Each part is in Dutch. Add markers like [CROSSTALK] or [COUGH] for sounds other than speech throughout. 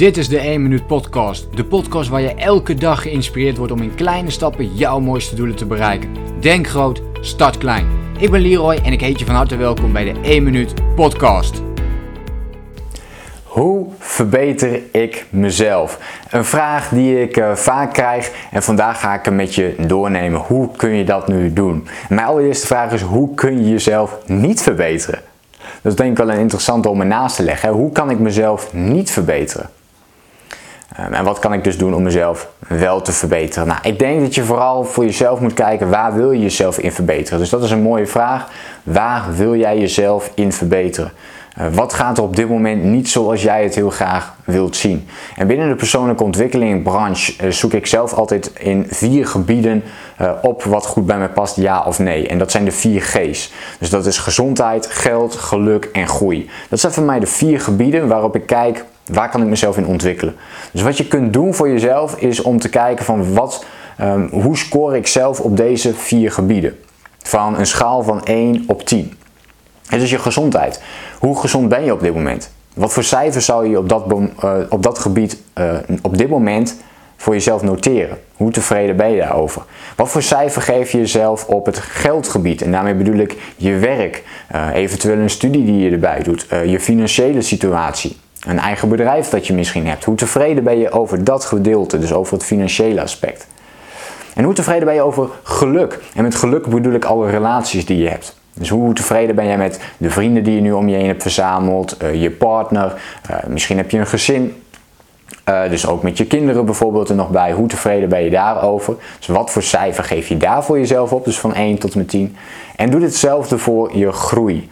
Dit is de 1 Minuut Podcast. De podcast waar je elke dag geïnspireerd wordt om in kleine stappen jouw mooiste doelen te bereiken. Denk groot, start klein. Ik ben Leroy en ik heet je van harte welkom bij de 1 Minuut Podcast. Hoe verbeter ik mezelf? Een vraag die ik uh, vaak krijg en vandaag ga ik hem met je doornemen. Hoe kun je dat nu doen? Mijn allereerste vraag is: hoe kun je jezelf niet verbeteren? Dat is denk ik wel een interessante om ernaast te leggen. Hoe kan ik mezelf niet verbeteren? Ehm, en wat kan ik dus doen om mezelf wel te verbeteren? Nou, ik denk dat je vooral voor jezelf moet kijken waar wil je jezelf in verbeteren. Dus dat is een mooie vraag. Waar wil jij jezelf in verbeteren? Uh, wat gaat er op dit moment niet zoals jij het heel graag wilt zien? En binnen de persoonlijke ontwikkelingbranche uh, zoek ik zelf altijd in vier gebieden uh, op wat goed bij mij past, ja of nee. En dat zijn de vier G's. Dus dat is gezondheid, geld, geluk en groei. Dat zijn voor mij de vier gebieden waarop ik kijk Waar kan ik mezelf in ontwikkelen? Dus wat je kunt doen voor jezelf is om te kijken van wat, um, hoe score ik zelf op deze vier gebieden. Van een schaal van 1 op 10. Het is je gezondheid. Hoe gezond ben je op dit moment? Wat voor cijfers zou je op dat, uh, op dat gebied uh, op dit moment voor jezelf noteren? Hoe tevreden ben je daarover? Wat voor cijfer geef je jezelf op het geldgebied? En daarmee bedoel ik je werk, uh, eventueel een studie die je erbij doet, je financiële situatie. Een eigen bedrijf dat je misschien hebt. Hoe tevreden ben je over dat gedeelte, dus over het financiële aspect? En hoe tevreden ben je over geluk? En met geluk bedoel ik alle relaties die je hebt. Dus hoe tevreden ben jij met de vrienden die je nu om je heen hebt verzameld, uh, je partner, uh, misschien heb je een gezin, uh, dus ook met je kinderen bijvoorbeeld er nog bij. Hoe tevreden ben je daarover? Dus wat voor cijfer geef je daar voor jezelf op? Dus van 1 tot en met 10. En doe hetzelfde voor je groei.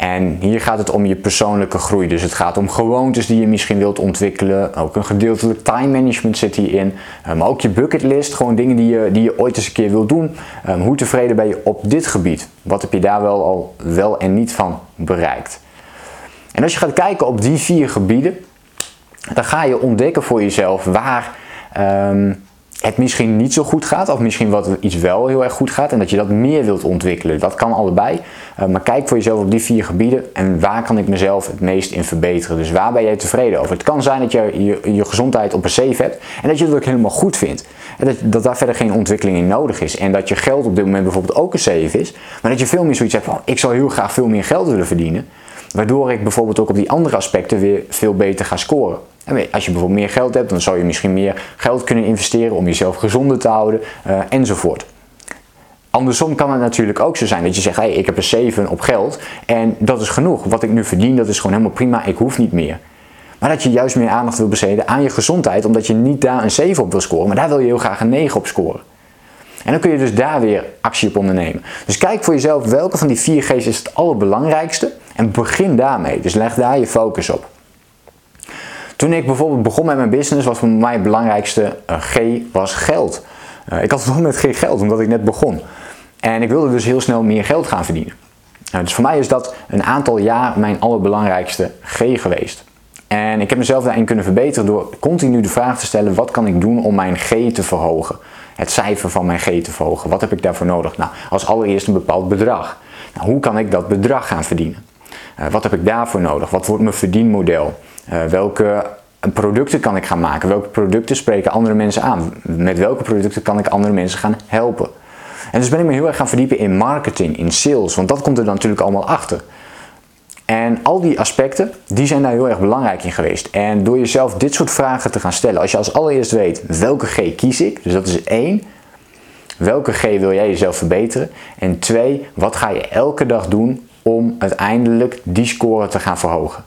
En hier gaat het om je persoonlijke groei. Dus het gaat om gewoontes die je misschien wilt ontwikkelen. Ook een gedeeltelijk time management zit hierin. Eh, maar ook je bucketlist, gewoon dingen die je, die je ooit eens een keer wilt doen. Um, hoe tevreden ben je op dit gebied? Wat heb je daar wel al wel en niet van bereikt? En als je gaat kijken op die vier gebieden, dan ga je ontdekken voor jezelf waar. Um, het misschien niet zo goed gaat, of misschien wat iets wel heel erg goed gaat en dat je dat meer wilt ontwikkelen. Dat kan allebei. Uh, maar kijk voor jezelf op die vier gebieden en waar kan ik mezelf het meest in verbeteren. Dus waar ben jij tevreden over? Het kan zijn dat je je, je gezondheid op een safe hebt en dat je het ook helemaal goed vindt. En dat, dat daar verder geen ontwikkeling in nodig is. En dat je geld op dit moment bijvoorbeeld ook een safe is, maar dat je veel meer zoiets hebt van ik zou heel graag veel meer geld willen verdienen. Waardoor ik bijvoorbeeld ook op die andere aspecten weer veel beter ga scoren. En als je bijvoorbeeld meer geld hebt, dan zou je misschien meer geld kunnen investeren om jezelf gezonder te houden uh, enzovoort. Andersom kan het natuurlijk ook zo zijn dat je zegt, hey, ik heb een 7 op geld en dat is genoeg. Wat ik nu verdien, dat is gewoon helemaal prima, ik hoef niet meer. Maar dat je juist meer aandacht wil besteden aan je gezondheid, omdat je niet daar een 7 op wil scoren, maar daar wil je heel graag een 9 op scoren. En dan kun je dus daar weer actie op ondernemen. Dus kijk voor jezelf welke van die 4 G's is het allerbelangrijkste en begin daarmee. Dus leg daar je focus op. Toen ik bijvoorbeeld begon met mijn business, was voor mij het belangrijkste uh, G was geld. Uh, ik had [LAUGHS] het met geen geld, omdat ik net begon. En ik wilde dus heel snel meer geld gaan verdienen. Uh, dus voor mij is dat een aantal jaar mijn allerbelangrijkste G geweest. En ik heb mezelf daarin kunnen verbeteren door continu de vraag te stellen: wat kan ik doen om mijn G te verhogen? Het cijfer van mijn G te verhogen. Wat heb ik daarvoor nodig? Nou, als allereerst een bepaald bedrag. Nou, hoe kan ik dat bedrag gaan verdienen? Wat heb ik daarvoor nodig? Wat wordt mijn verdienmodel? Uh, welke producten kan ik gaan maken? Welke producten spreken andere mensen aan? Met welke producten kan ik andere mensen gaan helpen? En dus ben ik me heel erg gaan verdiepen in marketing, in sales, want dat komt er dan natuurlijk allemaal achter. En al die aspecten, die zijn daar heel erg belangrijk in geweest. En door jezelf dit soort vragen te gaan stellen, als je als allereerst weet welke G kies ik, dus dat is één, welke G wil jij jezelf verbeteren? En twee, wat ga je elke dag doen om uiteindelijk die score te gaan verhogen?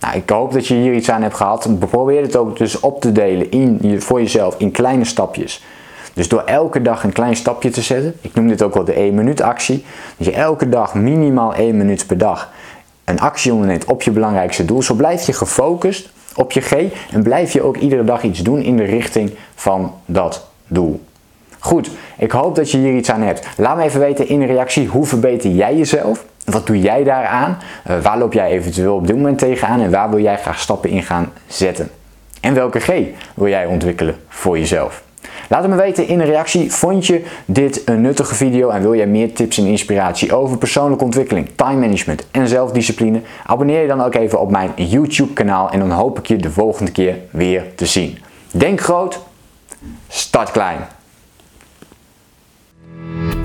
Nou, ik hoop dat je hier iets aan hebt gehad. Probeer het ook dus op te delen in, voor jezelf in kleine stapjes. Dus door elke dag een klein stapje te zetten, ik noem dit ook wel de 1 minuut actie, dat je elke dag minimaal 1 minuut per dag een actie onderneemt op je belangrijkste doel, zo blijf je gefocust op je G en blijf je ook iedere dag iets doen in de richting van dat doel. Goed, ik hoop dat je hier iets aan hebt. Laat me even weten in een reactie hoe verbeter jij jezelf? Wat doe jij daaraan? Uh, waar loop jij eventueel op dit moment tegenaan en waar wil jij graag stappen in gaan zetten? En welke G wil jij ontwikkelen voor jezelf? Laat het me weten in een reactie. Vond je dit een nuttige video en wil jij meer tips en inspiratie over persoonlijke ontwikkeling, time management en zelfdiscipline? Abonneer je dan ook even op mijn YouTube kanaal en dan hoop ik je de volgende keer weer te zien. Denk groot, start klein.